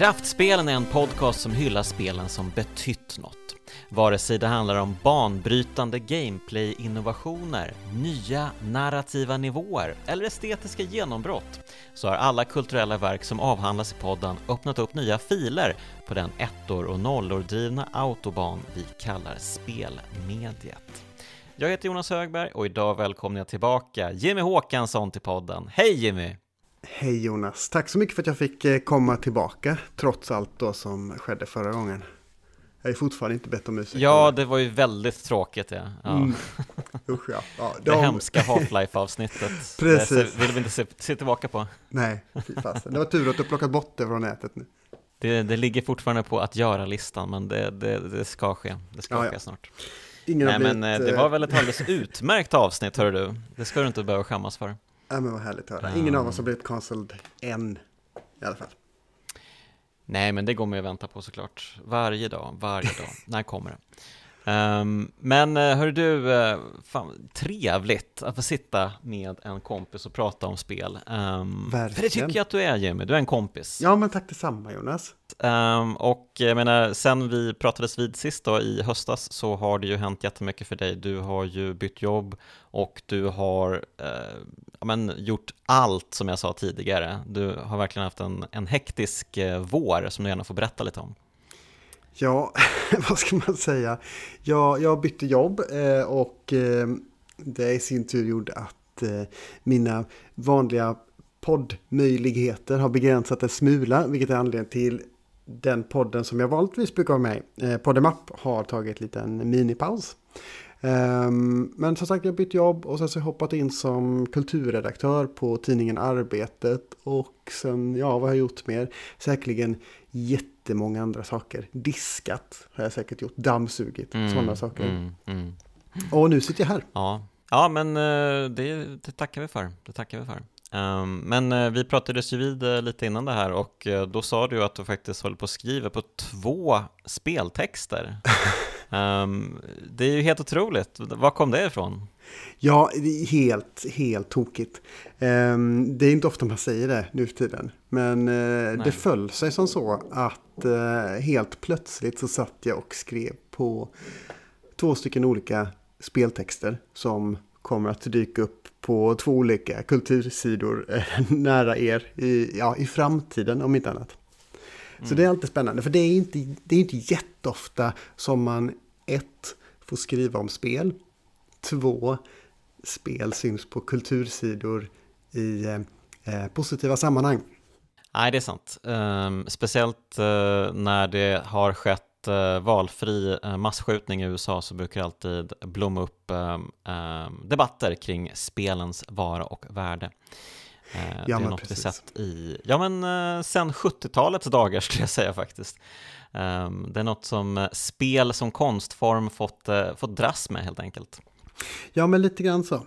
Kraftspelen är en podcast som hyllar spelen som betytt något. Vare sig det handlar om banbrytande gameplay-innovationer, nya narrativa nivåer eller estetiska genombrott så har alla kulturella verk som avhandlas i podden öppnat upp nya filer på den ettor och nollor drivna autoban vi kallar spelmediet. Jag heter Jonas Högberg och idag välkomnar jag tillbaka Jimmy Håkansson till podden. Hej Jimmy! Hej Jonas, tack så mycket för att jag fick eh, komma tillbaka trots allt då som skedde förra gången. Jag är fortfarande inte bett om ursäkt. Ja, det var ju väldigt tråkigt ja. ja. Mm. Usch ja. ja de... Det hemska Half-Life-avsnittet. Precis. Det vill vi inte se, se tillbaka på. Nej, fy fasen. Det var tur att du plockat bort det från nätet nu. Det, det ligger fortfarande på att göra-listan, men det, det, det, ska ske. Det ska ja, ske ja. snart. Ingen Nej, blivit, men eh, det var väl ett alldeles utmärkt avsnitt, hör du. Det ska du inte behöva skämmas för. Ja, men vad härligt att höra. Ingen av oss har blivit cancelled än, i alla fall. Nej, men det går man ju att vänta på såklart. Varje dag, varje dag. När kommer det? Um, men eh, hör du, uh, fan, trevligt att få sitta med en kompis och prata om spel. Um, för det tycker jag att du är Jimmy, du är en kompis. Ja, men tack detsamma Jonas. Um, och jag menar, sen vi pratades vid sist då i höstas så har det ju hänt jättemycket för dig. Du har ju bytt jobb och du har uh, ja, men, gjort allt som jag sa tidigare. Du har verkligen haft en, en hektisk eh, vår som du gärna får berätta lite om. Ja, vad ska man säga? Jag, jag bytte jobb eh, och eh, det i sin tur gjorde att eh, mina vanliga poddmöjligheter har begränsat en smula, vilket är anledningen till den podden som jag vanligtvis brukar vara med i. Eh, har tagit en liten minipaus. Um, men som sagt, jag bytt jobb och sen så hoppat in som kulturredaktör på tidningen Arbetet. Och sen, ja, vad har jag gjort mer? Säkerligen jättemånga andra saker. Diskat har jag säkert gjort, dammsugit, mm, sådana saker. Mm, mm. Och nu sitter jag här. Ja, ja men eh, det, det tackar vi för. Det tackar vi för. Um, men uh, vi pratades ju vid lite innan det här och uh, då sa du att du faktiskt håller på att skriva på två speltexter. um, det är ju helt otroligt. Var kom det ifrån? Ja, helt, helt tokigt. Um, det är inte ofta man säger det nu för tiden. Men det föll sig som så att helt plötsligt så satt jag och skrev på två stycken olika speltexter som kommer att dyka upp på två olika kultursidor eh, nära er i, ja, i framtiden om inte annat. Så mm. det är alltid spännande, för det är, inte, det är inte jätteofta som man ett, får skriva om spel, två, spel syns på kultursidor i eh, eh positiva sammanhang. Nej, det är sant. Um, speciellt uh, när det har skett eh, valfri massskjutning i USA så brukar det alltid blomma upp ehm, ehm, debatter kring spelens vara och värde. Eh, ja, det är något precis. vi sett i, ja men eh, sen 70-talets dagar skulle jag säga faktiskt. Ehm, det är något som spel som konstform fått, fått dras med helt enkelt. Ja, men lite grann så.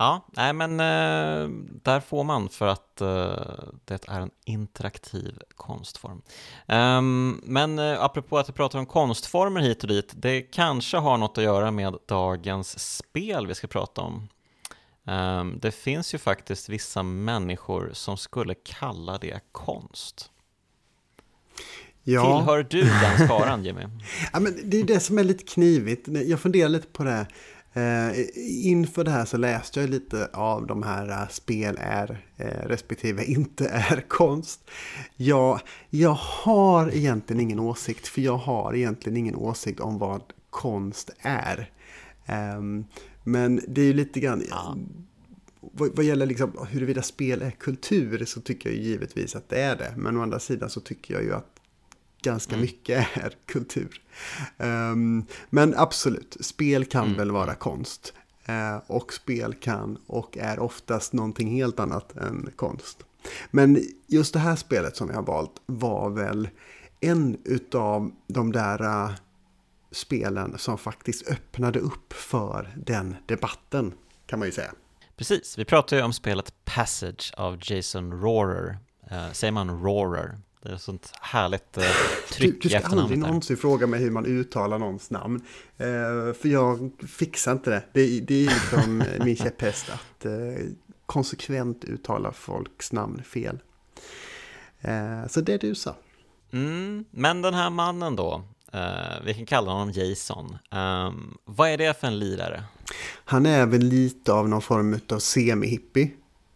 Ja, nej men eh, där får man för att eh, det är en interaktiv konstform. Um, men eh, apropå att vi pratar om konstformer hit och dit, det kanske har något att göra med dagens spel vi ska prata om. Um, det finns ju faktiskt vissa människor som skulle kalla det konst. Ja. Tillhör du den skaran Jimmy? ja, men det är det som är lite knivigt. Jag funderar lite på det. Eh, inför det här så läste jag lite av de här uh, spel är eh, respektive inte är konst. Ja, jag har egentligen ingen åsikt för jag har egentligen ingen åsikt om vad konst är. Um, men det är ju lite grann... Ja. Vad, vad, gäller liksom huruvida spel är kultur så tycker jag givetvis att det är det. Men å andra sidan så tycker jag ju att ganska mm. mycket är kultur. Um, men absolut, spel kan mm. väl vara konst. Uh, och spel kan och är oftast någonting helt annat än konst. Men just det här spelet som jag har valt var väl en utav de där uh, spelen som faktiskt öppnade upp för den debatten, kan man ju säga. Precis, vi pratar ju om spelet Passage av Jason Rohrer. Uh, säger man Rohrer? Det är sånt härligt eh, tryck Du, du ska aldrig någonsin fråga mig hur man uttalar någons namn. Eh, för jag fixar inte det. Det, det är liksom min käpphäst att eh, konsekvent uttala folks namn fel. Eh, så det du sa. Mm, men den här mannen då, uh, vi kan kalla honom Jason. Um, vad är det för en lirare? Han är väl lite av någon form av semi-hippie,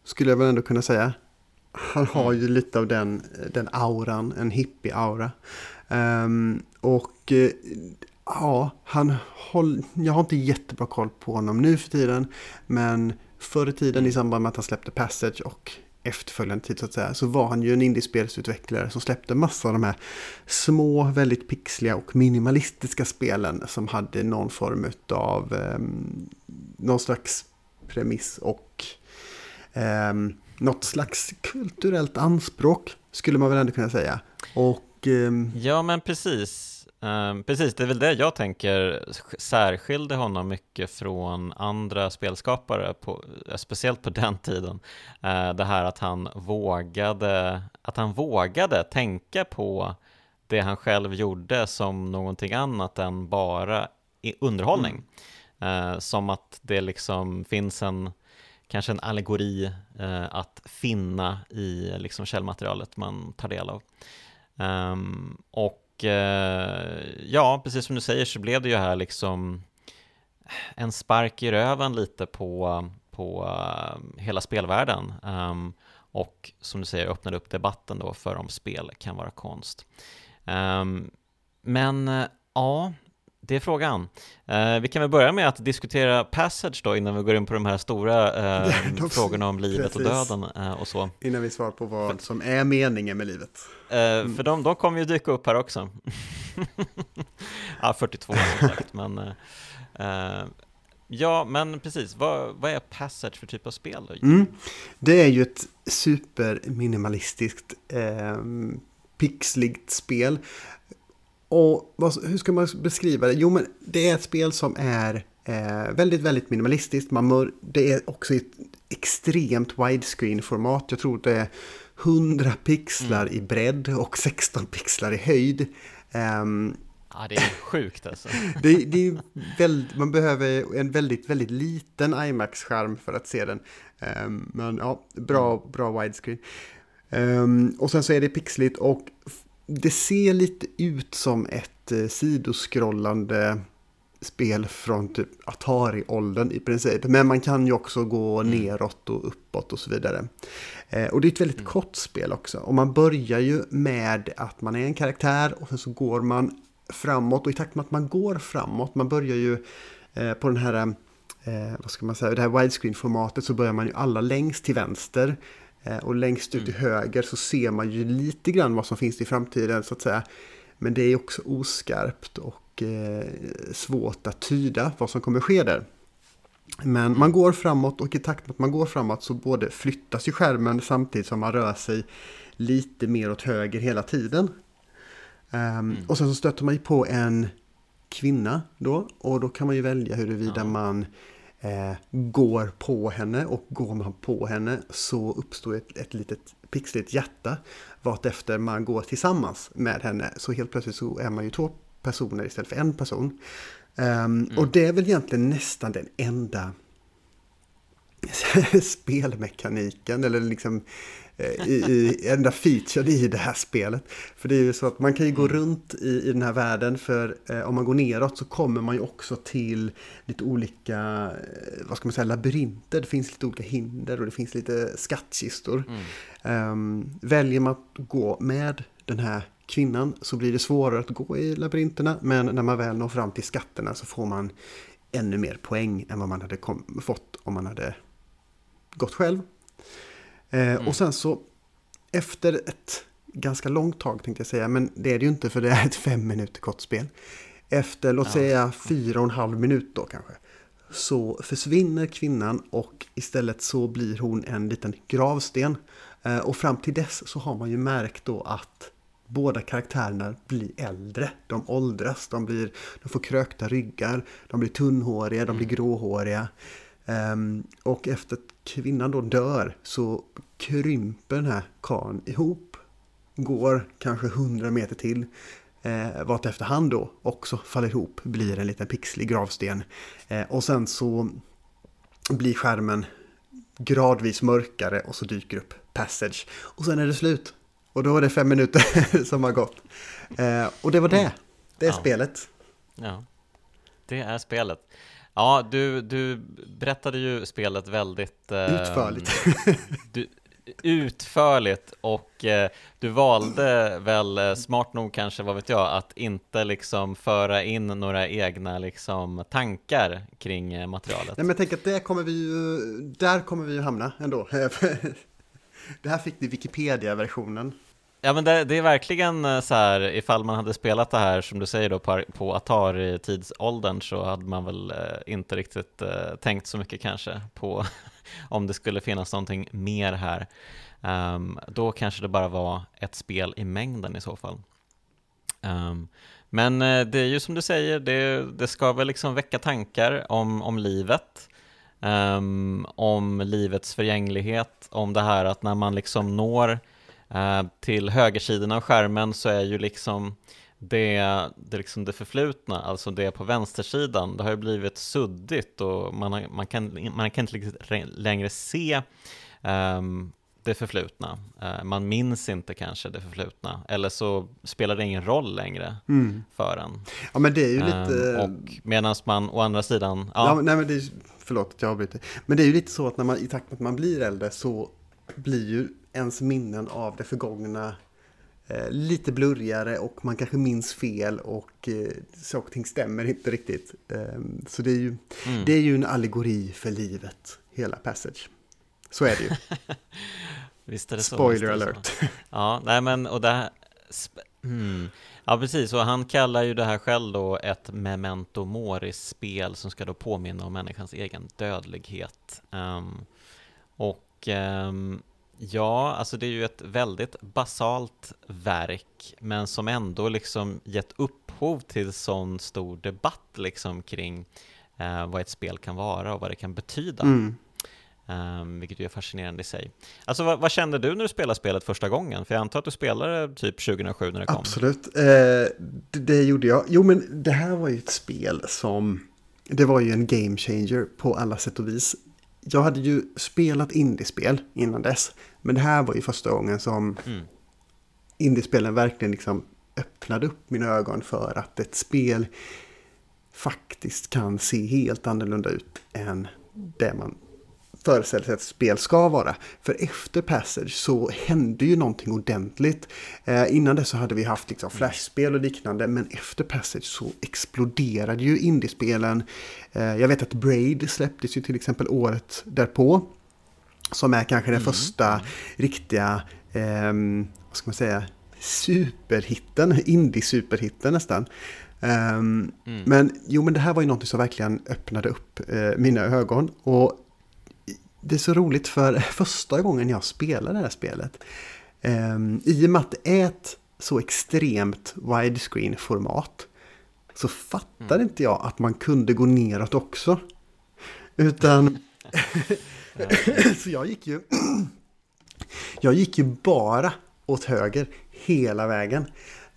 skulle jag väl ändå kunna säga. Han har ju lite av den, den auran, en hippie-aura. Um, och uh, ja, han håll, jag har inte jättebra koll på honom nu för tiden. Men förr i tiden i samband med att han släppte Passage och efterföljande tid så att säga, så var han ju en indiespelsutvecklare som släppte massa av de här små, väldigt pixliga och minimalistiska spelen som hade någon form av eh, någon slags premiss och eh, något slags kulturellt anspråk skulle man väl ändå kunna säga. Och, eh, ja, men precis. Uh, precis, det är väl det jag tänker särskilde honom mycket från andra spelskapare, på, speciellt på den tiden. Uh, det här att han vågade, att han vågade tänka på det han själv gjorde som någonting annat än bara underhållning. Mm. Uh, som att det liksom finns en, kanske en allegori att finna i liksom källmaterialet man tar del av. Um, och Eh, Eh, ja, precis som du säger så blev det ju här liksom en spark i röven lite på, på eh, hela spelvärlden. Ehm, och som du säger öppnade upp debatten då för om spel kan vara konst. Ehm, men eh, ja, det är frågan. Uh, vi kan väl börja med att diskutera Passage då innan vi går in på de här stora uh, de, frågorna om livet precis. och döden uh, och så. Innan vi svarar på vad som är meningen med livet. Mm. För de, de kommer ju dyka upp här också. ja, 42 som sagt, men Ja, men precis. Vad, vad, är Passage för typ av spel då? Mm. Det är ju ett superminimalistiskt eh, pixligt spel och hur ska man beskriva det? Jo, men det är ett spel som är eh, väldigt, väldigt minimalistiskt. Man det är också ett extremt widescreen-format. Jag tror det är 100 pixlar mm. i bredd och 16 pixlar i höjd. Um, Ja, det är sjukt alltså. det, det är väldigt, man behöver en väldigt, väldigt liten IMAX-skärm för att se den. Um, men ja, bra, mm. bra widescreen. Um, och sen så är det pixligt och det ser lite ut som ett eh, sidoskrollande spel från typ Atari-åldern i princip. Men man kan ju också gå mm. neråt och uppåt och så vidare. Eh, och det är ett väldigt mm. kort spel också. Och man börjar ju med att man är en karaktär och sen så går man framåt. Och i takt med att man går framåt, man börjar ju eh, på den här, eh, vad ska man säga, det här widescreen-formatet så börjar man ju alla längst till vänster. Eh, och längst ut mm. till höger så ser man ju lite grann vad som finns i framtiden så att säga. Men det är också oskarpt och eh, svårt att tyda vad som kommer ske där. Men man mm. går framåt och i takt med att man går framåt så både flyttas ju skärmen samtidigt som man rör sig lite mer åt höger hela tiden. Um, mm. Och sen så stöter man ju på en kvinna då och då kan man ju välja huruvida ja. man eh, går på henne och går man på henne så uppstår ett, ett litet pixligt hjärta vartefter man går tillsammans med henne. Så helt plötsligt så är man ju två personer istället för en person. Um, mm. Och det är väl egentligen nästan den enda spelmekaniken eller liksom Eh, i, i enda featuren i det här spelet. För det är ju så att man kan ju gå mm. runt i, i den här världen för eh, om man går neråt så kommer man ju också till lite olika, eh, vad ska man säga, labyrinter. Det finns lite olika hinder och det finns lite skattkistor. Mm. Um, väljer man att gå med den här kvinnan så blir det svårare att gå i labyrinterna. Men när man väl når fram till skatterna så får man ännu mer poäng än vad man hade fått om man hade gått själv. Eh, mm. Och sen så efter ett ganska långt tag tänkte jag säga, men det är det ju inte för det är ett fem minuter kort spel. Efter låt ja. säga fyra och en halv minut då kanske. Så försvinner kvinnan och istället så blir hon en liten gravsten. Eh, och fram till dess så har man ju märkt då att båda karaktärerna blir äldre. De åldras, de, blir, de får krökta ryggar, de blir tunnhåriga, de blir mm. gråhåriga. Um, och efter kvinnan då dör så krymper den här karln ihop. Går kanske hundra meter till. Eh, vartefter han då också faller ihop, blir en liten pixlig gravsten. Eh, och sen så blir skärmen gradvis mörkare och så dyker upp Passage. Och sen är det slut. Och då är det fem minuter som har gått. Eh, och det var det. Det är Ja. spelet. Ja, det är spelet. Ja, du, du berättade ju spelet väldigt eh, Utförligt. Du, utförligt och eh, du valde väl eh, smart nog kanske, vad vet jag, att inte liksom föra in några egna liksom tankar kring eh, materialet. Nej men jag tänker att där kommer vi ju, där kommer vi ju hamna ändå. Det här fick ni Wikipedia-versionen. Ja men det, det är verkligen eh, så här, ifall man hade spelat det här som du säger då på, på Atari-tidsåldern så hade man väl eh, inte riktigt eh, tänkt så mycket kanske på om det skulle finnas någonting mer här. Um, då kanske det bara var ett spel i mängden i så fall. Um, men eh, det är ju som du säger, det, det ska väl liksom väcka tankar om, om livet. Um, om livets förgänglighet, om det här att när man liksom når Eh, till högersidan av skärmen så är ju liksom det, det, liksom det förflutna, alltså det på vänstersidan, det har ju blivit suddigt och man, har, man, kan, man kan inte längre se um, det förflutna. Uh, man minns inte kanske det förflutna, eller så spelar det ingen roll längre Mm. för en. Ja men det är ju lite... Um, och medan man å andra sidan, Ja, ja, nej, men det är, förlåt att jag avbryter. Men det är ju lite så att när man, i takt med att man blir äldre så blir ju ens minnen av det förgångna eh, lite blurrigare och man kanske minns fel och eh, saker och ting stämmer inte riktigt. Eh, så det är, ju, mm. det är ju en allegori för livet, hela Passage. Så är det ju. visst är det så. Spoiler så. alert. Ja, nej men och det här, hmm. Ja precis, och han kallar ju det här själv då ett memento mori-spel som ska då påminna om människans egen dödlighet. Ehm, och ehm, ja, alltså det är ju ett väldigt basalt verk, men som ändå liksom gett upphov till sån stor debatt liksom kring eh, vad ett spel kan vara och vad det kan betyda. Mm. Um, vilket ju är fascinerande i sig. Alltså vad, vad kände du när du spelade spelet första gången? För jag antar att du spelade typ 2007 när det kom. Absolut, eh, det, det gjorde jag. Jo men det här var ju ett spel som, det var ju en game changer på alla sätt och vis. Jag hade ju spelat indiespel innan dess, men det här var ju första gången som Mm. indiespelen verkligen liksom öppnade upp mina ögon för att ett spel faktiskt kan se helt annorlunda ut än det man föreställer sig att spel ska vara. För efter Passage så hände ju någonting ordentligt. Eh, innan det så hade vi haft liksom flashspel och liknande, men efter Passage så exploderade ju indiespelen. Eh, jag vet att Braid släpptes ju till exempel året därpå. Som är kanske den Mm. första riktiga, ehm, vad ska man säga, superhitten, indie-superhitten nästan. Ehm, Mm. Men jo, men det här var ju någonting som verkligen öppnade upp eh, mina ögon. Och det är så roligt för första gången jag spelade det här spelet, ehm, i och med att det är ett så extremt widescreen-format, så fattade inte jag att man kunde gå neråt också. Utan, så jag gick ju, jag gick ju bara åt höger hela vägen.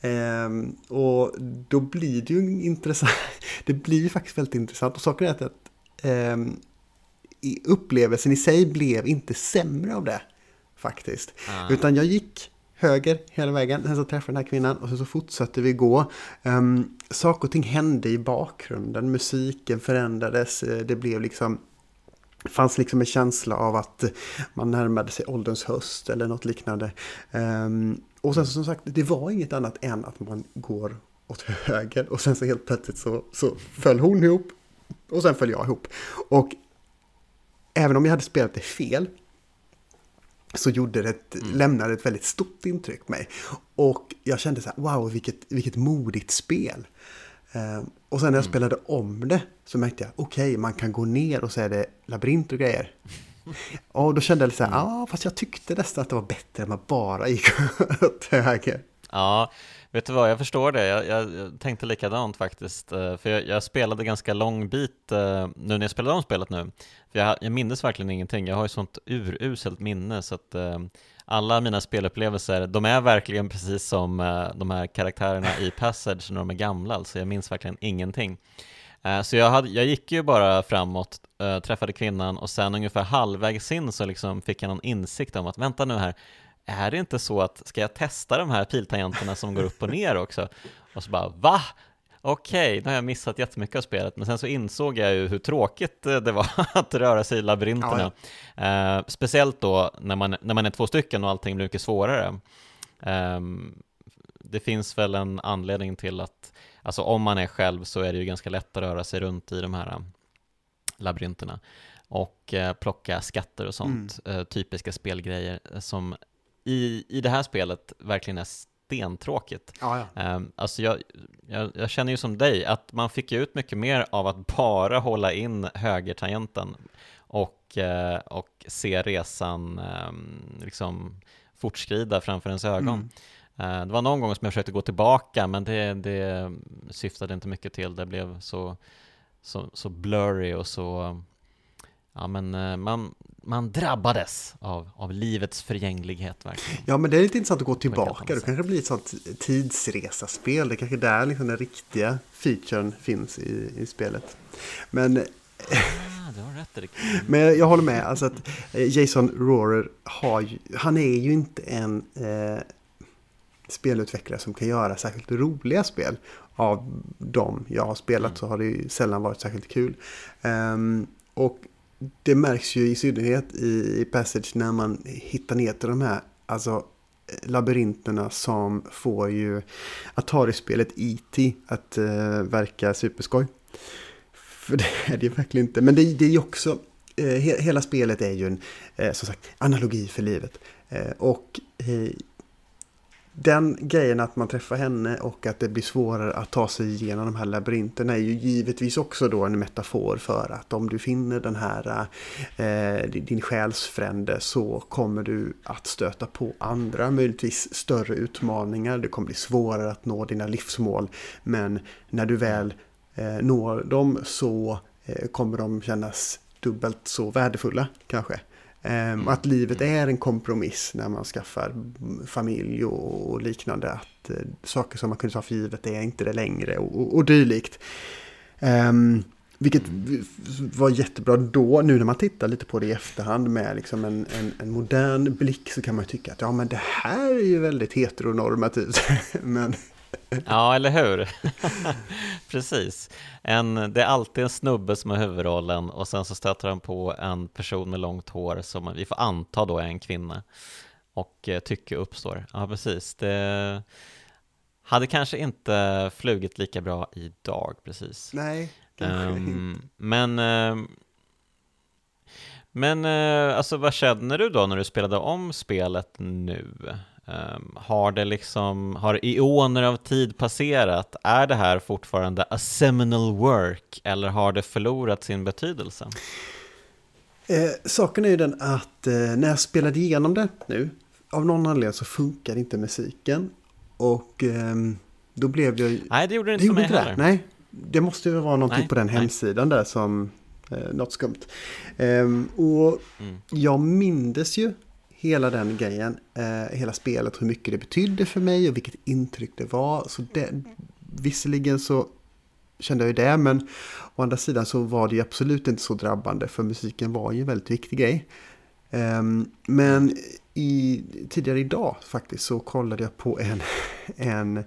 Ehm, och då blir det ju intressant. Det blir ju faktiskt väldigt intressant. Och saken är att i upplevelsen i sig blev inte sämre av det. Faktiskt. Ah. Utan jag gick höger hela vägen. Sen så träffade den här kvinnan och sen så fortsatte vi gå. Um, saker och ting hände i bakgrunden. Musiken förändrades. eh, Det blev liksom det fanns liksom en känsla av att man närmade sig ålderns höst eller något liknande. Ehm, och sen som sagt, det var inget annat än att man går åt höger och sen så helt plötsligt så, så föll hon ihop och sen föll jag ihop. Och även om jag hade spelat det fel så gjorde det ett, lämnade ett väldigt stort intryck på mig. Och jag kände så här, wow, vilket, vilket modigt spel. Eh, och sen när jag spelade om det så märkte jag, okej, man kan gå ner och så är det labyrint och grejer. Och då kände jag lite så här, ja, fast jag tyckte nästan att det var bättre än man bara gick åt höger. Ja, vet du vad, jag förstår det. Jag, jag, jag tänkte likadant faktiskt. Eh, för jag, jag spelade ganska lång bit eh, nu när jag spelade om spelet nu. För jag, jag minns verkligen ingenting. Jag har ju sånt uruselt minne så att eh, alla mina spelupplevelser, de är verkligen precis som de här karaktärerna i Passage när de är gamla. Alltså jag minns verkligen ingenting. Så jag, hade, jag gick ju bara framåt, träffade kvinnan och sen ungefär halvvägs in så liksom fick jag någon insikt om att vänta nu här, är det inte så att, ska jag testa de här piltangenterna som går upp och ner också? Och så bara, va? Okej, okay, nu har jag missat jättemycket av spelet, men sen så insåg jag ju hur tråkigt det var att röra sig i labyrinterna. Ja, ja. Eh, speciellt då när man, när man är två stycken och allting blir mycket svårare. Eh, det finns väl en anledning till att, alltså om man är själv så är det ju ganska lätt att röra sig runt i de här eh, labyrinterna och eh, plocka skatter och sånt, mm. eh, typiska spelgrejer som i, i det här spelet verkligen är stentråkigt. Ja, ja. Um, alltså jag, jag, jag, känner ju som dig att man fick ut mycket mer av att bara hålla in högertangenten och, uh, och se resan um, liksom fortskrida framför ens ögon. Mm. Uh, det var någon gång som jag försökte gå tillbaka men det, det syftade inte mycket till. Det blev så, så, så blurry och så ja men uh, man, man drabbades av, av livets förgänglighet verkligen. Ja, men det är lite intressant att gå tillbaka. Det kanske blir ett sånt tidsresaspel. Det kanske är där liksom den riktiga featuren finns i, i spelet. Men... Ah, Erik. Men jag håller med. Alltså att eh, Jason Rohrer har ju, han är ju inte en eh, spelutvecklare som kan göra särskilt roliga spel. Av dem jag har spelat mm. så har det ju sällan varit särskilt kul. Um, och det märks ju i synnerhet i, Passage när man hittar ner till de här alltså, eh, labyrinterna som får ju Atari-spelet E.T. att uh, verka superskoj. För det är det ju verkligen inte. Men det, det är ju också, uh, he, hela spelet är ju en, uh, som sagt, analogi för livet. och den grejen att man träffar henne och att det blir svårare att ta sig igenom de här labyrinterna är ju givetvis också då en metafor för att om du finner den här eh, din själsfrände så kommer du att stöta på andra, möjligtvis större utmaningar. Det kommer bli svårare att nå dina livsmål. Men när du väl eh, når dem så eh, kommer de kännas dubbelt så värdefulla kanske. Mm. Att livet är en kompromiss när man skaffar familj och liknande. Att eh, saker som man kunde ta för givet är inte det längre och, och, och dylikt. Um, vilket var jättebra då. Nu när man tittar lite på det i efterhand med liksom en, en, en modern blick så kan man tycka att ja men det här är ju väldigt heteronormativt. men Ja, eller hur? Precis. En, det är alltid en snubbe som är huvudrollen och sen så stöter han på en person med långt hår som vi får anta då är en kvinna. Och eh, tycke uppstår. Ja, precis. Det hade kanske inte flugit lika bra idag, precis. Nej, kanske um, inte. Men, uh, men uh, alltså vad känner du då när du spelade om spelet nu? Um, har det liksom, har eoner av tid passerat? Är det här fortfarande a seminal work eller har det förlorat sin betydelse? Eh, saken är ju den att eh, när jag spelade igenom det nu, av någon anledning så funkar inte musiken. Och eh, då blev jag Nej, det gjorde det inte det för mig heller. Det. Nej, det måste ju vara någonting nej, på den nej. hemsidan där som eh, något skumt. Ehm, och mm. jag mindes ju hela den grejen, eh, hela spelet, hur mycket det betydde för mig och vilket intryck det var. Så det, visserligen så kände jag ju det, men å andra sidan så var det ju absolut inte så drabbande, för musiken var ju en väldigt viktig grej. Eh, men i, tidigare idag faktiskt så kollade jag på en, en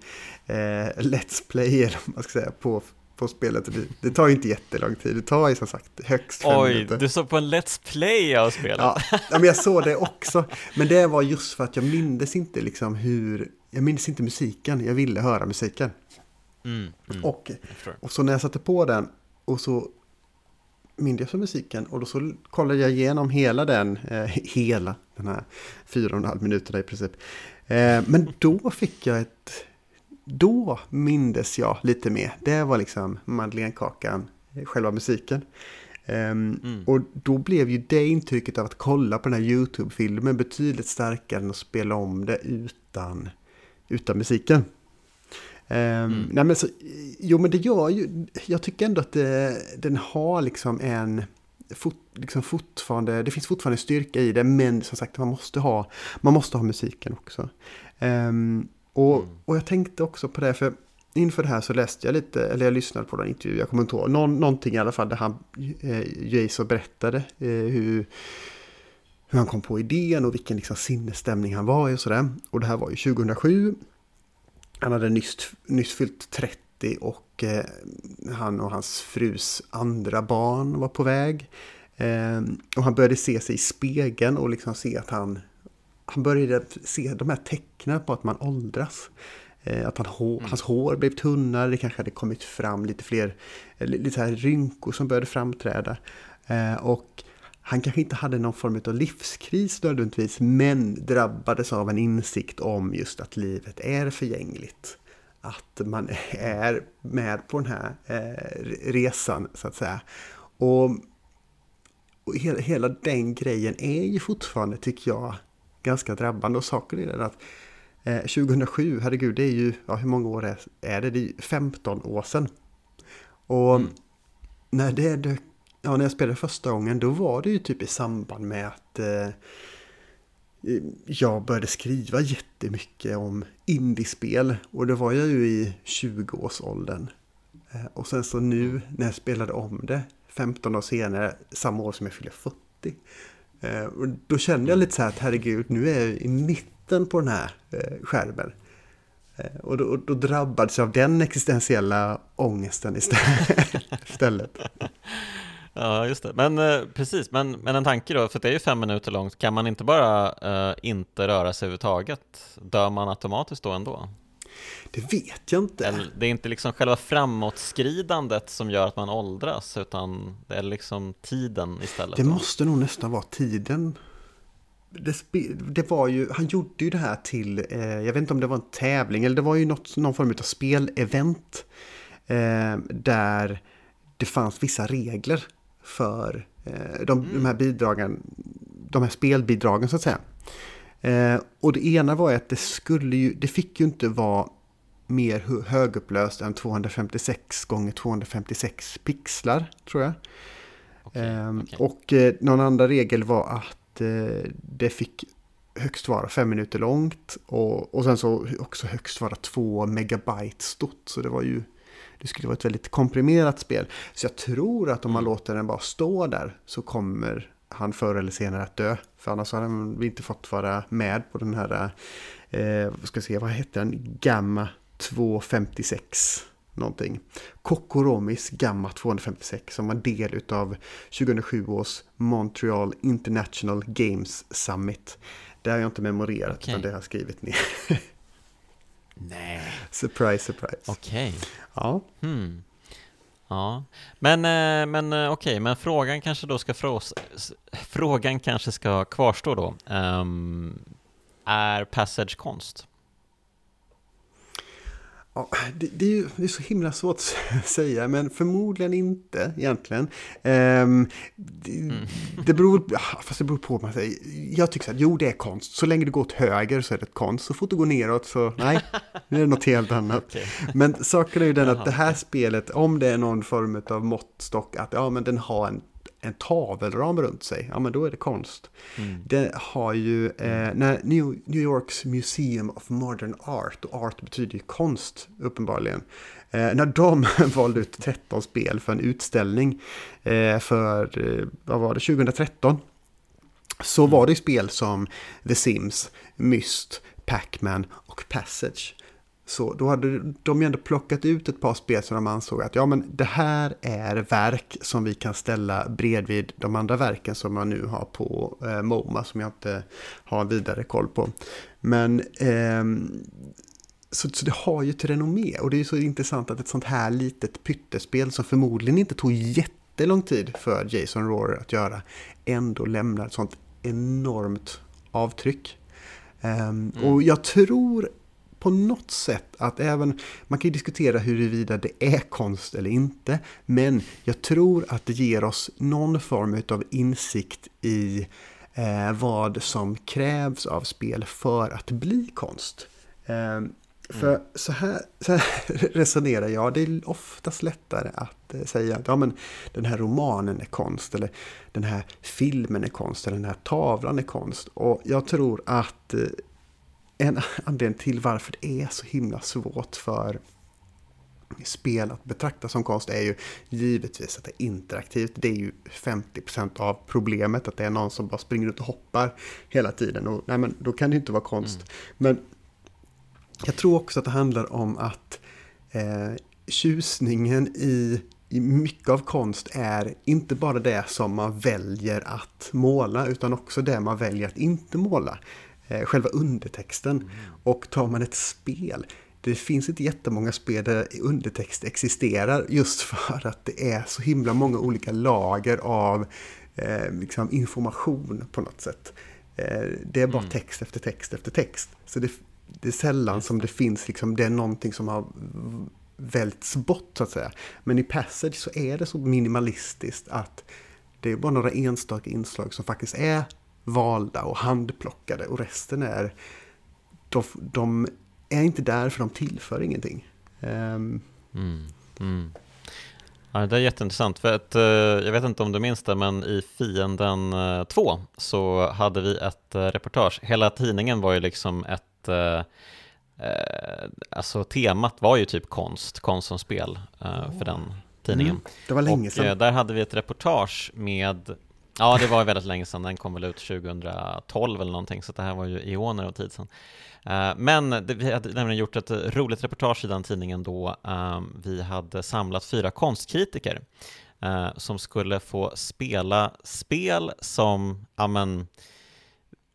eh, Let's Play, eller vad man ska säga, på på spelet. Det, det tar ju inte jättelång tid, det tar ju som sagt högst fem Oj, minuter. du såg på en Let's Play av spelet. Ja, men jag såg det också. Men det var just för att jag mindes inte liksom hur, jag mindes inte musiken, jag ville höra musiken. Mm, mm, och, och så när jag satte på den och så jag så musiken och då så kollade jag igenom hela den, eh, hela den här fyra och en halv minuterna i princip. Eh, men då fick jag ett då mindes jag lite mer. Det var liksom Madeleinekakan, själva musiken. Um, mm. Och då blev ju det intrycket av att kolla på den här YouTube-filmen betydligt starkare än att spela om det utan, utan musiken. Um, mm. nej men så, jo men det gör ju, jag tycker ändå att det, den har liksom en, fot, liksom fortfarande, det finns fortfarande styrka i det, men som sagt man måste ha, man måste ha musiken också. Um, och, mm. och jag tänkte också på det, för inför det här så läste jag lite, eller jag lyssnade på den intervju, jag kommer inte ihåg, Någon, någonting i alla fall där han, eh, Jason berättade eh, hur, hur han kom på idén och vilken liksom sinnesstämning han var i och sådär. Och det här var ju 2007. Han hade nyss, nyss fyllt 30 och eh, han och hans frus andra barn var på väg. Eh, och han började se sig i spegeln och liksom se att han... Han började se de här tecknen på att man åldras. Eh, att han, mm. hans hår blev tunnare, det kanske hade kommit fram lite fler lite här rynkor som började framträda. Eh, och han kanske inte hade någon form av livskris nödvändigtvis, men drabbades av en insikt om just att livet är förgängligt. Att man är med på den här eh, resan, så att säga. Och, och hela, hela, den grejen är ju fortfarande, tycker jag, ganska drabbande. Och saken är den att eh, 2007, herregud, det är ju, ja, hur många år är, är det? Det är 15 år sedan. Och mm. när det dök ja, när jag spelade första gången då var det ju typ i samband med att eh, jag började skriva jättemycket om indiespel. Och det var jag ju i 20-årsåldern. Eh, och sen så nu när jag spelade om det 15 år senare, samma år som jag fyllde 40. Eh, och då kände jag lite så här att herregud, nu är jag i mitten på den här eh, skärmen. Eh, och då, då drabbades jag av den existentiella ångesten istället. Ja, just det. Men precis, men, men en tanke då, för det är ju fem minuter långt, kan man inte bara inte röra sig överhuvudtaget? Dör man automatiskt då ändå? Det vet jag inte. Eller, det är inte liksom själva framåtskridandet som gör att man åldras, utan det är liksom tiden istället. Det måste nog nästan vara tiden. Det, det, var ju, han gjorde ju det här till, eh, jag vet inte om det var en tävling, eller det var ju något, någon form av spelevent. Eh, där det fanns vissa regler för eh, de, mm. de, här bidragen, de här spelbidragen så att säga. Eh, och det ena var att det skulle ju, det fick ju inte vara mer högupplöst än 256 gånger 256 pixlar, tror jag. Okay, eh, okay. Och eh, någon andra regel var att eh, det fick högst vara fem minuter långt och, och sen så också högst vara två megabyte stort. Så det var ju det skulle vara ett väldigt komprimerat spel. Så jag tror att om man mm. låter den bara stå där så kommer han förr eller senare att dö. För annars hade vi inte fått vara med på den här, eh, vad ska jag säga, vad heter den, Gamma 256 någonting. Kokoromis Gamma 256 som var del av 2007 års Montreal International Games Summit. Det har jag inte memorerat, okay. utan det har jag skrivit ner. Nej. Surprise, surprise. Okej. Okay. Ja. Hmm. Ja, men, eh, men eh, okej, okay. men frågan kanske då ska frås, frågan kanske ska kvarstå då. Um, är Passage konst? Ja, det, det, är ju det är så himla svårt att säga, men förmodligen inte egentligen. Um, det, mm. det, beror, fast det beror på man säger. Jag tycker att jo, det är konst. Så länge du går åt höger så är det konst. Så fort du går neråt så nej, nu är det något helt annat. okay. Men saken är ju den att det här spelet, om det är någon form av måttstock, att ja, men den har en en tavelram runt sig, ja men då är det konst. Mm. Det har ju, eh, när New, New Yorks Museum of Modern Art, och art betyder ju konst uppenbarligen, eh, när de valde ut 13 spel för en utställning eh, för, eh, vad var det, 2013, så var det spel som The Sims, Myst, Pac-Man och Passage. Så då hade de ju ändå plockat ut ett par spel som de ansåg att ja men det här är verk som vi kan ställa bredvid de andra verken som man nu har på eh, MoMA som jag inte har vidare koll på. Men eh, så, så, det har ju ett renommé och det är ju så intressant att ett sånt här litet pyttespel som förmodligen inte tog jättelång tid för Jason Rohrer att göra ändå lämnar ett sånt enormt avtryck. Um, mm. Och jag tror på något sätt att även, man kan ju diskutera huruvida det är konst eller inte, men jag tror att det ger oss någon form av insikt i eh, vad som krävs av spel för att bli konst. Eh, för mm. så, här, så här resonerar jag, det är oftast lättare att eh, säga att ja, men den här romanen är konst, eller den här filmen är konst, eller den här tavlan är konst. Och jag tror att en anledning till varför det är så himla svårt för spel att betrakta som konst är ju givetvis att det är interaktivt. Det är ju 50% av problemet, att det är någon som bara springer ut och hoppar hela tiden. Och, nej, men då kan det inte vara konst. Mm. Men jag tror också att det handlar om att eh, tjusningen i, i mycket av konst är inte bara det som man väljer att måla, utan också det man väljer att inte måla. Eh, själva undertexten. Mm. Och tar man ett spel, det finns inte jättemånga spel där undertext existerar just för att det är så himla många olika lager av eh, liksom information på något sätt. Eh, det är bara mm. text efter text efter text. Så det, det är sällan som det finns, liksom, det är någonting som har välts bort så att säga. Men i Passage så är det så minimalistiskt att det är bara några enstaka inslag som faktiskt är valda och handplockade och resten är de, de är inte där för de tillför ingenting. Um. Mm, mm. Ja, det är jätteintressant, för att, eh, jag vet inte om du minns det, men i Fienden 2 eh, så hade vi ett eh, reportage. Hela tidningen var ju liksom ett, alltså temat var ju typ konst, konst som spel för den tidningen. Mm, det var länge sedan. Och där hade vi ett reportage med Ja, det var väldigt länge sedan. Den kom väl ut 2012 eller någonting, så det här var ju eoner av tid sedan. Eh, men vi hade nämligen gjort ett roligt reportage i den tidningen då ehm, vi hade samlat fyra konstkritiker eh, som skulle få spela spel som ja, men,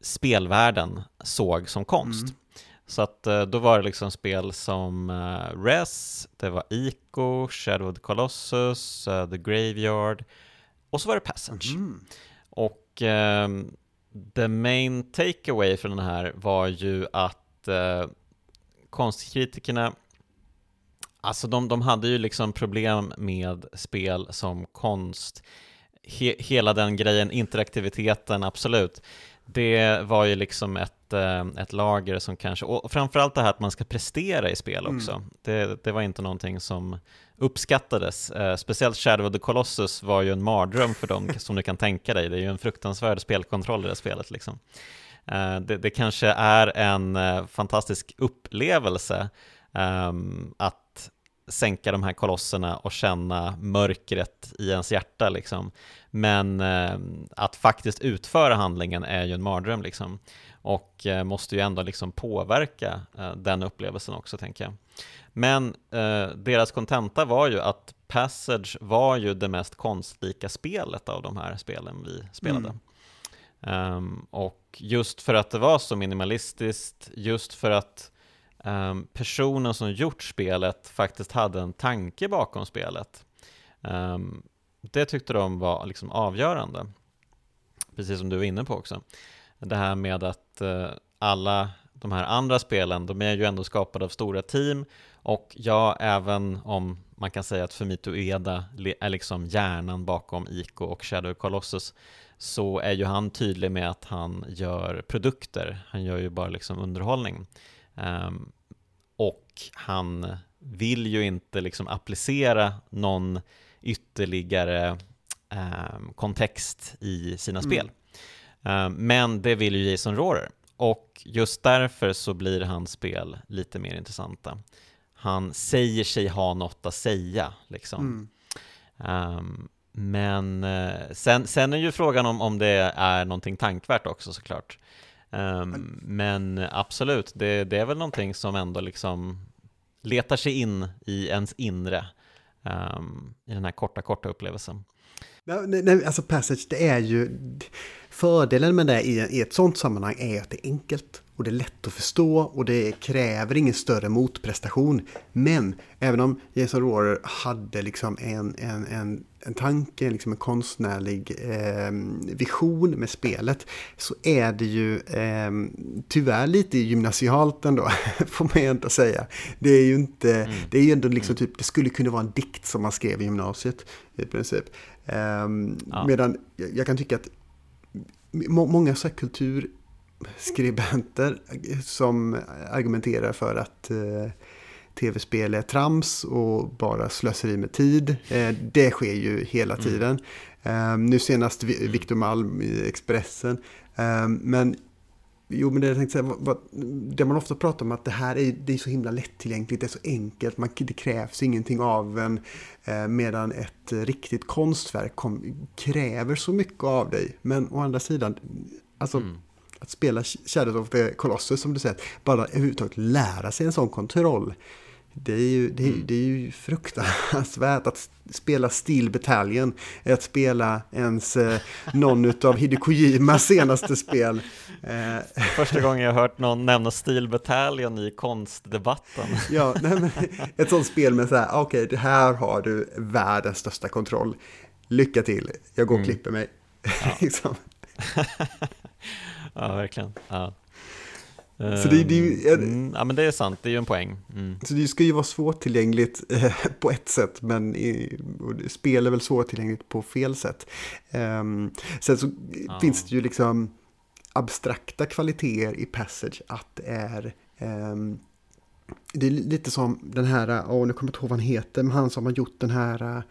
spelvärlden såg som konst. Mm. Så att eh, då var det liksom spel som Res, det var Ico, Shadow of the Colossus, The Graveyard och så var det Passage. Mm. Och eh, the main takeaway från den här var ju att eh, konstkritikerna Alltså de, de hade ju liksom problem med spel som konst. He, hela den grejen, interaktiviteten, absolut. Det var ju liksom ett, eh, ett lager som kanske, och framförallt det här att man ska prestera i spel också. Mm. Det, det var inte någonting som uppskattades. Eh, speciellt Shadow of the Colossus var ju en mardröm för dem, som du kan tänka dig. Det är ju en fruktansvärd spelkontroll i det spelet. Liksom. Eh, det, det, kanske är en eh, fantastisk upplevelse ehm, att sänka de här kolosserna och känna mörkret i ens hjärta. Liksom. Men eh, att faktiskt utföra handlingen är ju en mardröm. Liksom. Och eh, måste ju ändå liksom påverka eh, den upplevelsen också, tänker jag. Men eh, deras kontenta var ju att Passage var ju det mest konstlika spelet av de här spelen vi spelade. Mm. Um, och just för att det var så minimalistiskt, just för att um, personen som gjort spelet faktiskt hade en tanke bakom spelet. Um, det tyckte de var liksom avgörande, precis som du var inne på också. Det här med att uh, alla de här andra spelen, de är ju ändå skapade av stora team och ja, även om man kan säga att Fumito Ueda är liksom hjärnan bakom Ico och Shadow Colossus så är ju han tydlig med att han gör produkter, han gör ju bara liksom underhållning. Um, och han vill ju inte liksom applicera någon ytterligare um, kontext i sina mm. spel. Um, men det vill ju Jason Rohrer och just därför så blir hans spel lite mer intressanta han säger sig ha något att säga. Liksom. Mm. Um, men uh, sen, sen är ju frågan om, om det är någonting tankvärt också såklart. Um, men absolut, det, det, är väl någonting som ändå liksom letar sig in i ens inre um, i den här korta, korta upplevelsen. Nej, nej, alltså Passage, det är ju... Fördelen med det i, i ett sånt sammanhang är att det är enkelt och det är lätt att förstå och det kräver ingen större motprestation. Men även om Jason Rohrer hade liksom en, en, en, en tanke, liksom en konstnärlig eh, vision med spelet så är det ju eh, tyvärr lite gymnasialt ändå, får man ju ändå säga. Det är ju inte, mm. det är ju ändå liksom typ, det skulle kunna vara en dikt som man skrev i gymnasiet i princip. Eh, ja. Medan jag, jag kan tycka att många så kultur skribenter som argumenterar för att eh, tv-spel är trams och bara slöseri med tid. Eh, det sker ju hela mm. tiden. Mm. nu senast Victor Malm i Expressen. men Jo, men det, jag tänkte säga, det man ofta pratar om att det här är, det är så himla lättillgängligt, det är så enkelt, man, det krävs ingenting av en. Eh, medan ett riktigt konstverk kom, kräver så mycket av dig. Men å andra sidan, alltså mm. Att spela Shadow of the Colossus som du säger, bara överhuvudtaget lära sig en sån kontroll det är ju, det är, mm. det är ju fruktansvärt att spela Steel Battalion, att spela ens eh, någon av Hideo Kojimas senaste spel. Eh. Första gången jag hört någon nämna Steel Battalion i konstdebatten. ja, nej, ett sånt spel med så här, okej, okay, det här har du världens största kontroll. Lycka till, jag går och mm. klipper mig. Ja, liksom. ja verkligen. Ja. Så det, det, mm, ja men det är sant, det är ju en poäng. Mm. Så det ska ju vara svårtillgängligt eh, på ett sätt, men i, spel är väl svårtillgängligt på fel sätt. Um, sen så ja. finns det ju liksom abstrakta kvaliteter i Passage, att det är um, det är lite som den här, åh nu kommer jag inte ihåg vad han heter, men han som har gjort den här uh,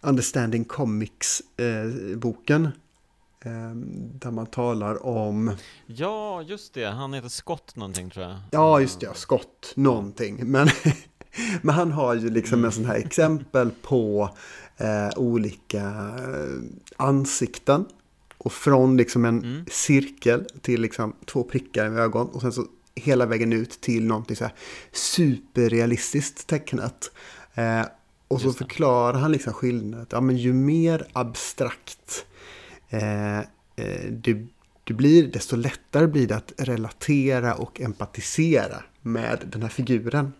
Understanding Comics-boken. Ehm, där man talar om... Ja, just det. Han heter Scott någonting tror jag. Ja, just det. Scott någonting. Men, men han har ju liksom mm. en sån här exempel på eh, olika eh, ansikten. Och från liksom en mm. cirkel till liksom två prickar i ögon. Och sen så hela vägen ut till någonting så här superrealistiskt tecknat. Eh, och så förklarar han liksom skillnaden. Ja, men ju mer abstrakt Eh, eh, det, det blir, desto lättare blir det att relatera och empatisera med den här figuren.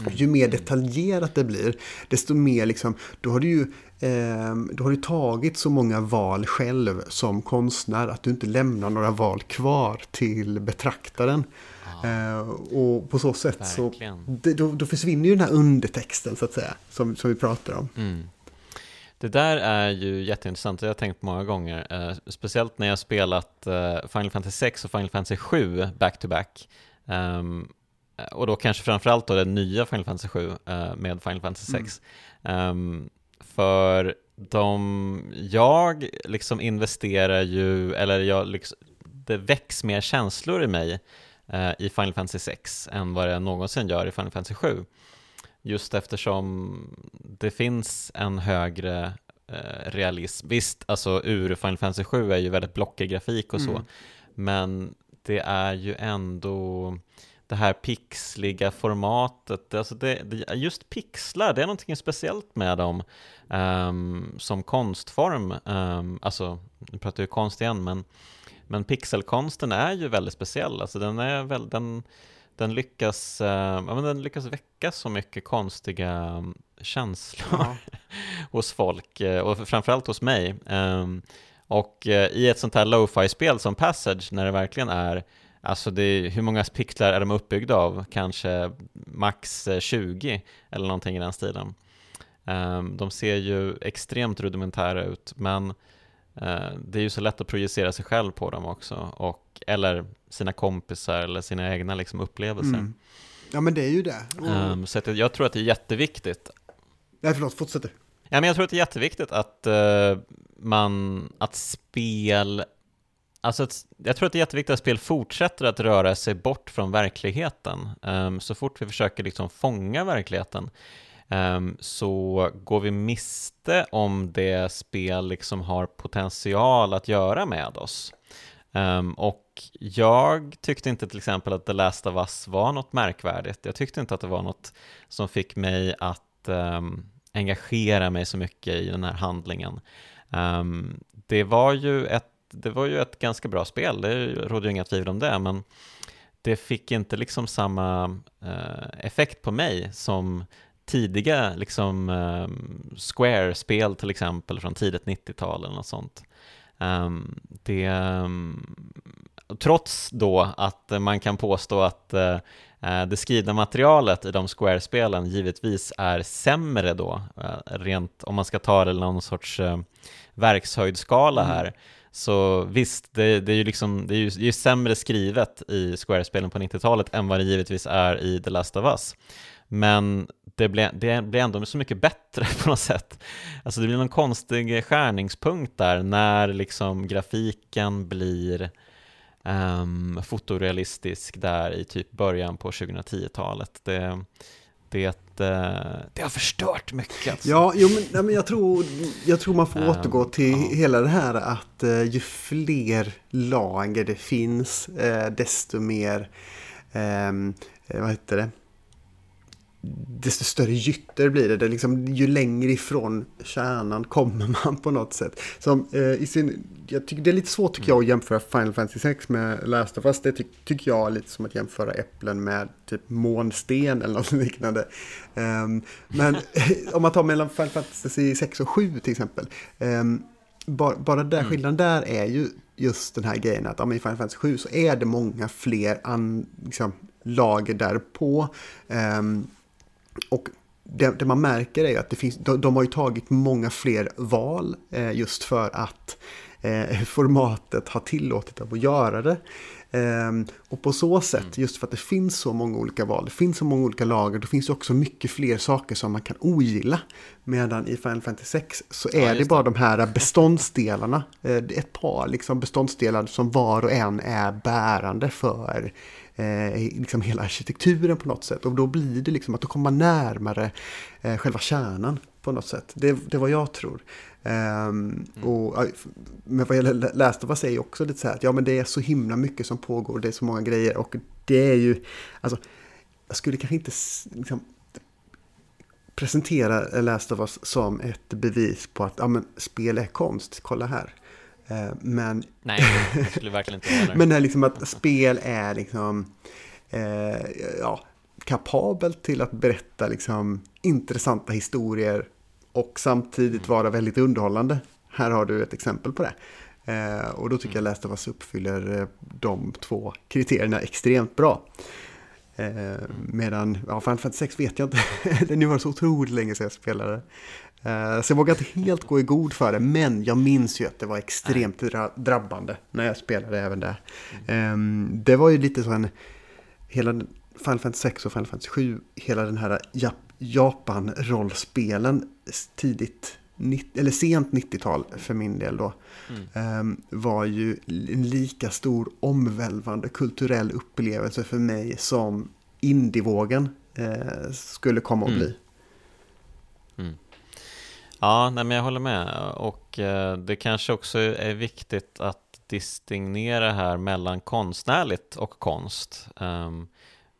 Mm. Ju mer detaljerat det blir, desto mer liksom, då har du ju eh, då har du tagit så många val själv som konstnär att du inte lämnar några val kvar till betraktaren. Ah. Eh, och på så sätt Verkligen. så, det, då, då, försvinner ju den här undertexten så att säga, som, som vi pratar om. Mm. Det där är ju jätteintressant, det har jag tänkt många gånger. Eh, speciellt när jag spelat eh, Final Fantasy 6 och Final Fantasy 7 back-to-back. Um, och då kanske framförallt då det nya Final Fantasy 7 uh, med Final Fantasy 6. Mm. Um, för de, jag liksom investerar ju, eller jag liksom, det väcks mer känslor i mig uh, i Final Fantasy 6 än vad det någonsin gör i Final Fantasy 7. Just eftersom det finns en högre eh, realism. Visst, alltså ur Final Fantasy 7 är ju väldigt blockig grafik och så, mm. men det är ju ändå det här pixliga formatet, alltså det, det, just pixlar, det är någonting speciellt med dem um, som konstform. Um, alltså, nu pratar jag konst igen, men, men pixelkonsten är ju väldigt speciell. Alltså den är väl, den, den lyckas, ja, men den lyckas väcka så mycket konstiga mm, känslor ja. hos folk uh, och framförallt hos mig. Um, och uh, i ett sånt här lo-fi-spel som Passage, när det verkligen är Alltså det, hur många pixlar är de uppbyggda av? Kanske max 20 eller någonting i den stilen. Um, de ser ju extremt rudimentära ut, men det är ju så lätt att projicera sig själv på dem också, och, eller sina kompisar eller sina egna liksom, upplevelser. Mm. Ja men det är ju det. Um, så jag tror att det är jätteviktigt. Nej förlåt, fortsätt du. Ja, men jag tror att det är jätteviktigt att uh, man, att spel Alltså att, jag tror att det är jätteviktigt att spel fortsätter att röra sig bort från verkligheten. Um, så fort vi försöker liksom fånga verkligheten um, så går vi miste om det spel liksom har potential att göra med oss. Um, och jag tyckte inte till exempel att The Last of Us var något märkvärdigt. Jag tyckte inte att det var något som fick mig att um, engagera mig så mycket i den här handlingen. Um, det, var ju ett, det var ju ett ganska bra spel, det råder ju inga tvivel om det, men det fick inte liksom samma uh, effekt på mig som tidiga liksom, Square-spel till exempel från tidigt 90-tal eller något sånt. Um, det, um, trots då att man kan påstå att uh, det skrivna materialet i de Square-spelen givetvis är sämre då, uh, rent om man ska ta det någon sorts uh, verkshöjdskala mm. här. Så visst, det, det, är ju liksom, det är ju, det är sämre skrivet i Square-spelen på 90-talet än vad det givetvis är i The Last of Us. Men det blir, det blir ändå så mycket bättre på något sätt. Alltså det blir någon konstig skärningspunkt där när liksom grafiken blir um, fotorealistisk där i typ början på 2010-talet. Det, det, eh, det har förstört mycket. Alltså. Ja, jo, men, jag, tror, jag tror man får um, återgå till ja. hela det här att uh, ju fler lager det finns, uh, desto mer, um, vad heter det? Desto större gytter blir det. det liksom, ju längre ifrån kärnan kommer man på något sätt. Som, eh, i sin, jag tycker det är lite svårt tycker jag att jämföra Final Fantasy 6 med Last of Us. Det ty tycker jag är lite som att jämföra äpplen med typ månsten eller något liknande. Um, men om man tar mellan Final Fantasy 6 och 7 till exempel. Um, bara, bara där mm. skillnaden där är ju just den här grejen att ja, i Final Fantasy 7 så är det många fler an, liksom, lager därpå. Um, och det, det, man märker är att det finns, de, de har ju tagit många fler val eh, just för att eh, formatet har tillåtit dem att göra det. Eh, och på så sätt, mm. just för att det finns så många olika val, det finns så många olika lager, då finns det också mycket fler saker som man kan ogilla. Medan i Final Fantasy 6 så är ja, det bara de här beståndsdelarna, eh, ett par liksom beståndsdelar som var och en är bärande för eh, liksom hela arkitekturen på något sätt. Och då blir det liksom att då kommer man närmare eh, själva kärnan på något sätt. Det, det är vad jag tror. Um, och, men vad of Us är ju också lite så här att ja men det är så himla mycket som pågår, det är så många grejer och det är ju, alltså jag skulle kanske inte liksom, presentera Last of Us som ett bevis på att ja, men, spel är konst, kolla här. Eh, men... Nej, det skulle verkligen inte vara. Men det är liksom att spel är liksom... Eh, ja, kapabelt till att berätta liksom intressanta historier och samtidigt vara väldigt underhållande. Här har du ett exempel på det. Eh, och då tycker jag Last of Us uppfyller eh, de två kriterierna extremt bra. Eh, medan, ja, Final Fantasy 6 vet jag inte. nu var det så otroligt länge sedan jag spelade. Eh, så jag vågar inte helt gå i god för det, men jag minns ju att det var extremt drabbande när jag spelade även där. Mm. Det var ju lite så en, hela Final Fantasy 6 och Final Fantasy 7, hela den här Japan-rollspelen tidigt, eller sent 90-tal för min del då, mm. Ehm, var ju en lika stor omvälvande kulturell upplevelse för mig som indievågen eh, skulle komma att bli. Mm. Mm. Ja, nej, men jag håller med och eh, det kanske också är viktigt att distinguera här mellan konstnärligt och konst. Um,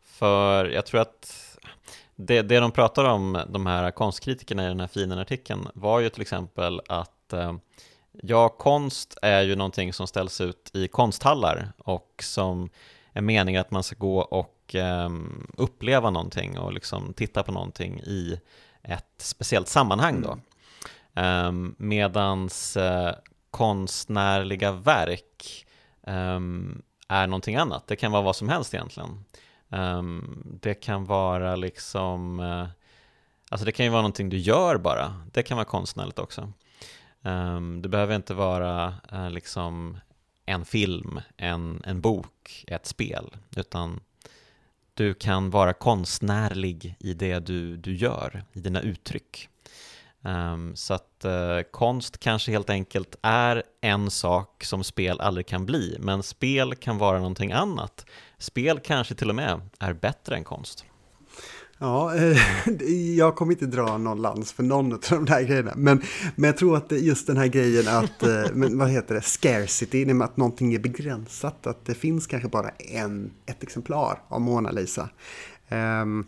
för jag tror att det, det de pratar om, de här konstkritikerna i den här fina artikeln, var ju till exempel att eh, ja, konst är ju någonting som ställs ut i konsthallar och som är meningen att man ska gå och eh, uppleva någonting och liksom titta på någonting i ett speciellt sammanhang då. Um, medans uh, konstnärliga verk um, är någonting annat. Det kan vara vad som helst egentligen. Um, det kan vara liksom, uh, alltså det kan ju vara någonting du gör bara. Det kan vara konstnärligt också. Um, det behöver inte vara uh, liksom en film, en, en bok, ett spel, utan du kan vara konstnärlig i det du, du gör, i dina uttryck. Um, så att uh, konst kanske helt enkelt är en sak som spel aldrig kan bli, men spel kan vara någonting annat. Spel kanske till och med är bättre än konst. Ja, eh, jag kommer inte dra någon lans för någon av de där grejerna. Men, men jag tror att just den här grejen att, eh, men vad heter det, scarcity, att någonting är begränsat. Att det finns kanske bara en, ett exemplar av Mona Lisa. Um,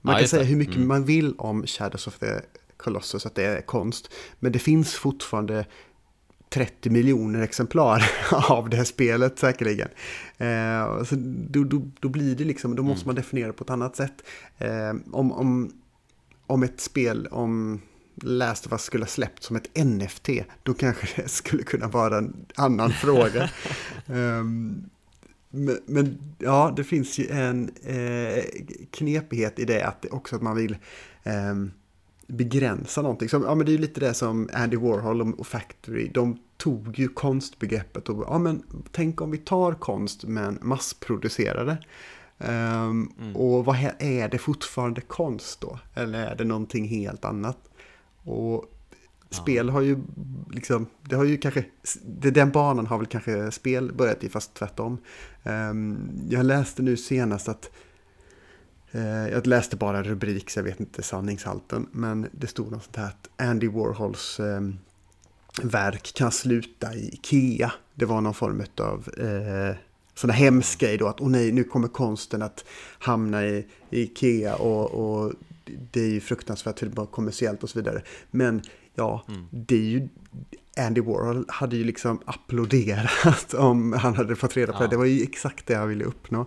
man ja, kan säga hur mycket mm. man vill om Shadows of the Colossus att det är konst. Men det finns fortfarande 30 miljoner exemplar av det här spelet säkerligen. Eh, så då, då, då, blir det liksom, då måste mm. man definiera på ett annat sätt. Eh, om, om, om ett spel, om Last of Us skulle ha släppt som ett NFT, då kanske det skulle kunna vara en annan fråga. Um, men, men, ja, det finns ju en eh, knepighet i det att också att man vill um, begränsa någonting. Så, ja, men det är ju lite det som Andy Warhol och Factory, de tog ju konstbegreppet och ja, men tänk om vi tar konst men massproducerar det. Um, mm. Och vad är det fortfarande konst då? Eller är det någonting helt annat? Och spel har ju liksom, det har ju kanske, det, den banan har väl kanske spel börjat i, fast tvärtom. Um, jag läste nu senast att, jag läste bara en rubrik så jag vet inte sanningshalten, men det stod något sånt här att Andy Warhols um, verk kan sluta i Ikea. Det var någon form av uh, sådana hemsk grej då att åh nej, nu kommer konsten att hamna i, i Ikea och, och det är ju fruktansvärt till bara kommersiellt och så vidare. Men ja, mm. det är ju Andy Warhol hade ju liksom applåderat om han hade fått reda på ja. det. Det var ju exakt det jag ville uppnå.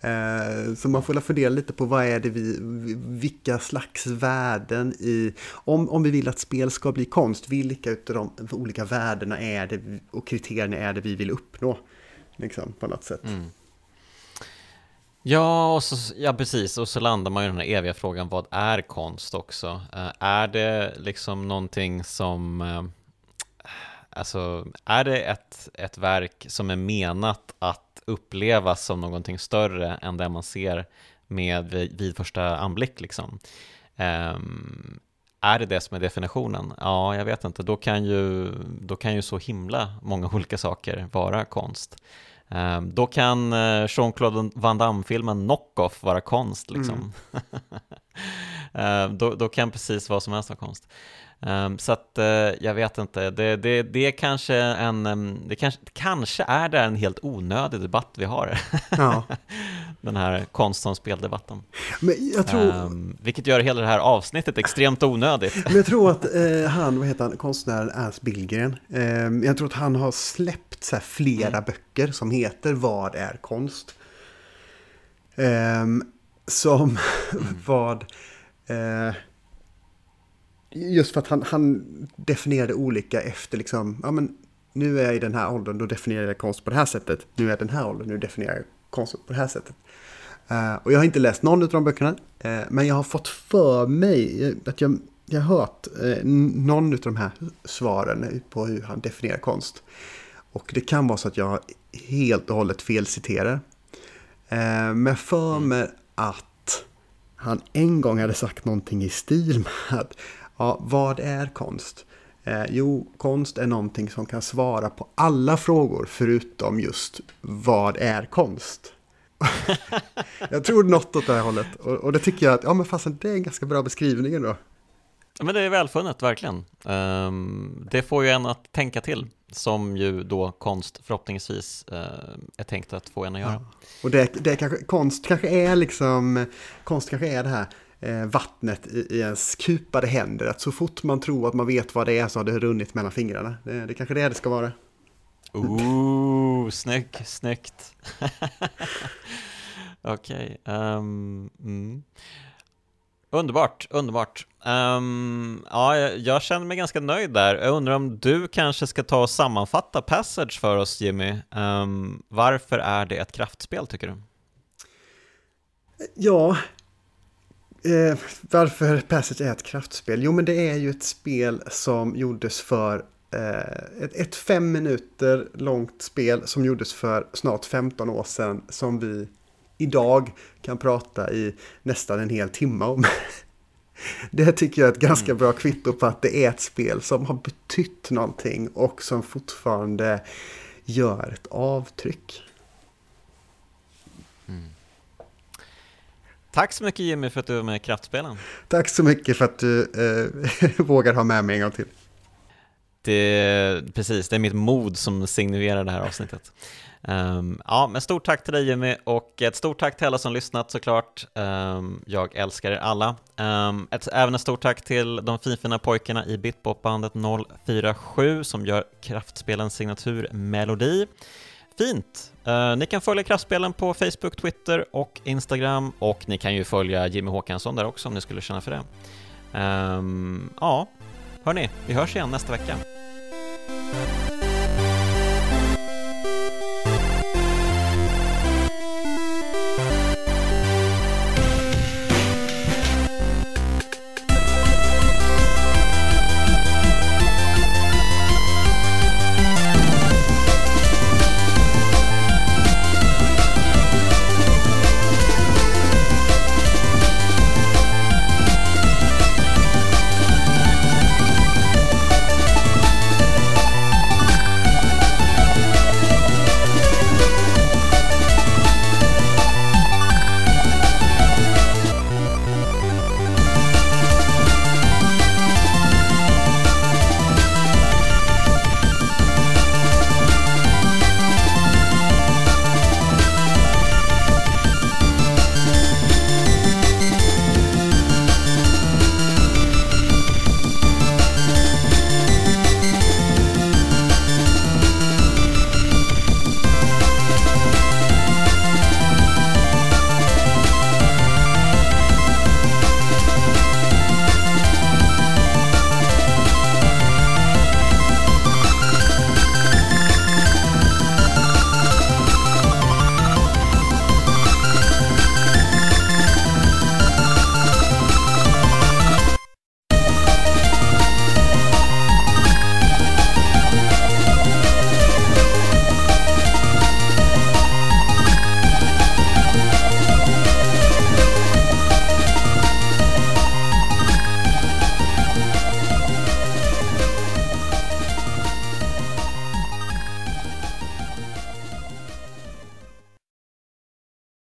Eh, så man får fundera lite på vad är det vi, vilka slags värden i, om, om vi vill att spel ska bli konst, vilka utav de olika värdena är det och kriterierna är det vi vill uppnå? Liksom på något sätt. Mm. Ja, och så, ja, precis. Och så landar man i den här eviga frågan, vad är konst också? Uh, är det liksom någonting som... Alltså, är det ett, ett verk som är menat att upplevas som någonting större än det man ser med vid, vid första anblick liksom? Um, är det det som är definitionen? Ja, jag vet inte. Då kan ju, då kan ju så himla många olika saker vara konst. Ehm, då kan eh, Jean-Claude Van Damme-filmen Knock-Off vara konst liksom. Mm. Ehm, då, då kan precis vad som helst vara konst. Um, så att uh, jag vet inte, det, det, det är kanske en, um, det kanske, kanske är det en helt onödig debatt vi har. Ja. Den här konst som speldebatten. Men jag tror... Um, vilket gör hela det här avsnittet extremt onödigt. Men jag tror att uh, han, vad heter han, konstnären Ernst Billgren, jag tror att han har släppt så flera mm. böcker som heter Vad är konst? som mm. vad... Uh, just för att han, han definierade olika efter liksom, ja men nu är jag i den här åldern, då definierar jag konst på det här sättet. Nu är jag i den här åldern, nu definierar jag konst på det här sättet. Uh, och jag har inte läst någon av de böckerna, uh, men jag har fått för mig att jag, jag har hört uh, någon av de här svaren på hur han definierar konst. Och det kan vara så att jag helt och hållet felciterar. Men för mm. mig att han en gång hade sagt någonting i stil med att Ja, vad är konst? Eh, jo, konst är någonting som kan svara på alla frågor förutom just vad är konst? jag tror något åt det här hållet. Och, och det tycker jag att, ja men fasen det är en ganska bra beskrivning ändå. Men det är välfunnet, verkligen. Um, det får ju en att tänka till, som ju då konst förhoppningsvis uh, är tänkt att få en att göra. Ja. Och det, det kanske, konst kanske är liksom, konst kanske är det här eh, vattnet i, i ens kupade händer. Att så fort man tror att man vet vad det är så har det runnit mellan fingrarna. Det, det kanske är det det ska vara. Ooh, snygg, snyggt. Okej. Okay, um, mm. Underbart, underbart. Um, ja, jag, känner mig ganska nöjd där. Jag undrar om du kanske ska ta och sammanfatta Passage för oss, Jimmy. Um, varför är det ett kraftspel, tycker du? Ja, Eh, varför Passage är ett kraftspel? Jo, men det är ju ett spel som gjordes för eh, ett, ett, fem minuter långt spel som gjordes för snart 15 år sedan som vi idag kan prata i nästan en hel timme om. Det tycker jag är ett ganska mm. bra kvitto på att det är ett spel som har betytt någonting och som fortfarande gör ett avtryck. Tack så mycket Jimmy för att du var med i Kraftspelen. Tack så mycket för att du eh, vågar ha med mig en gång till. Det, precis, det är mitt mod som signerar det här avsnittet. Um, ja, men stort tack till dig Jimmy och ett stort tack till alla som lyssnat såklart. Um, jag älskar er alla. Um, ett, även ett stort tack till de finfina pojkarna i Bitbopbandet 047 som gör Kraftspelens signaturmelodi. Fint! Uh, ni kan följa Kraftspelen på Facebook, Twitter och Instagram och ni kan ju följa Jimmy Håkansson där också om ni skulle känna för det. Um, ja, hörni, vi hörs igen nästa vecka.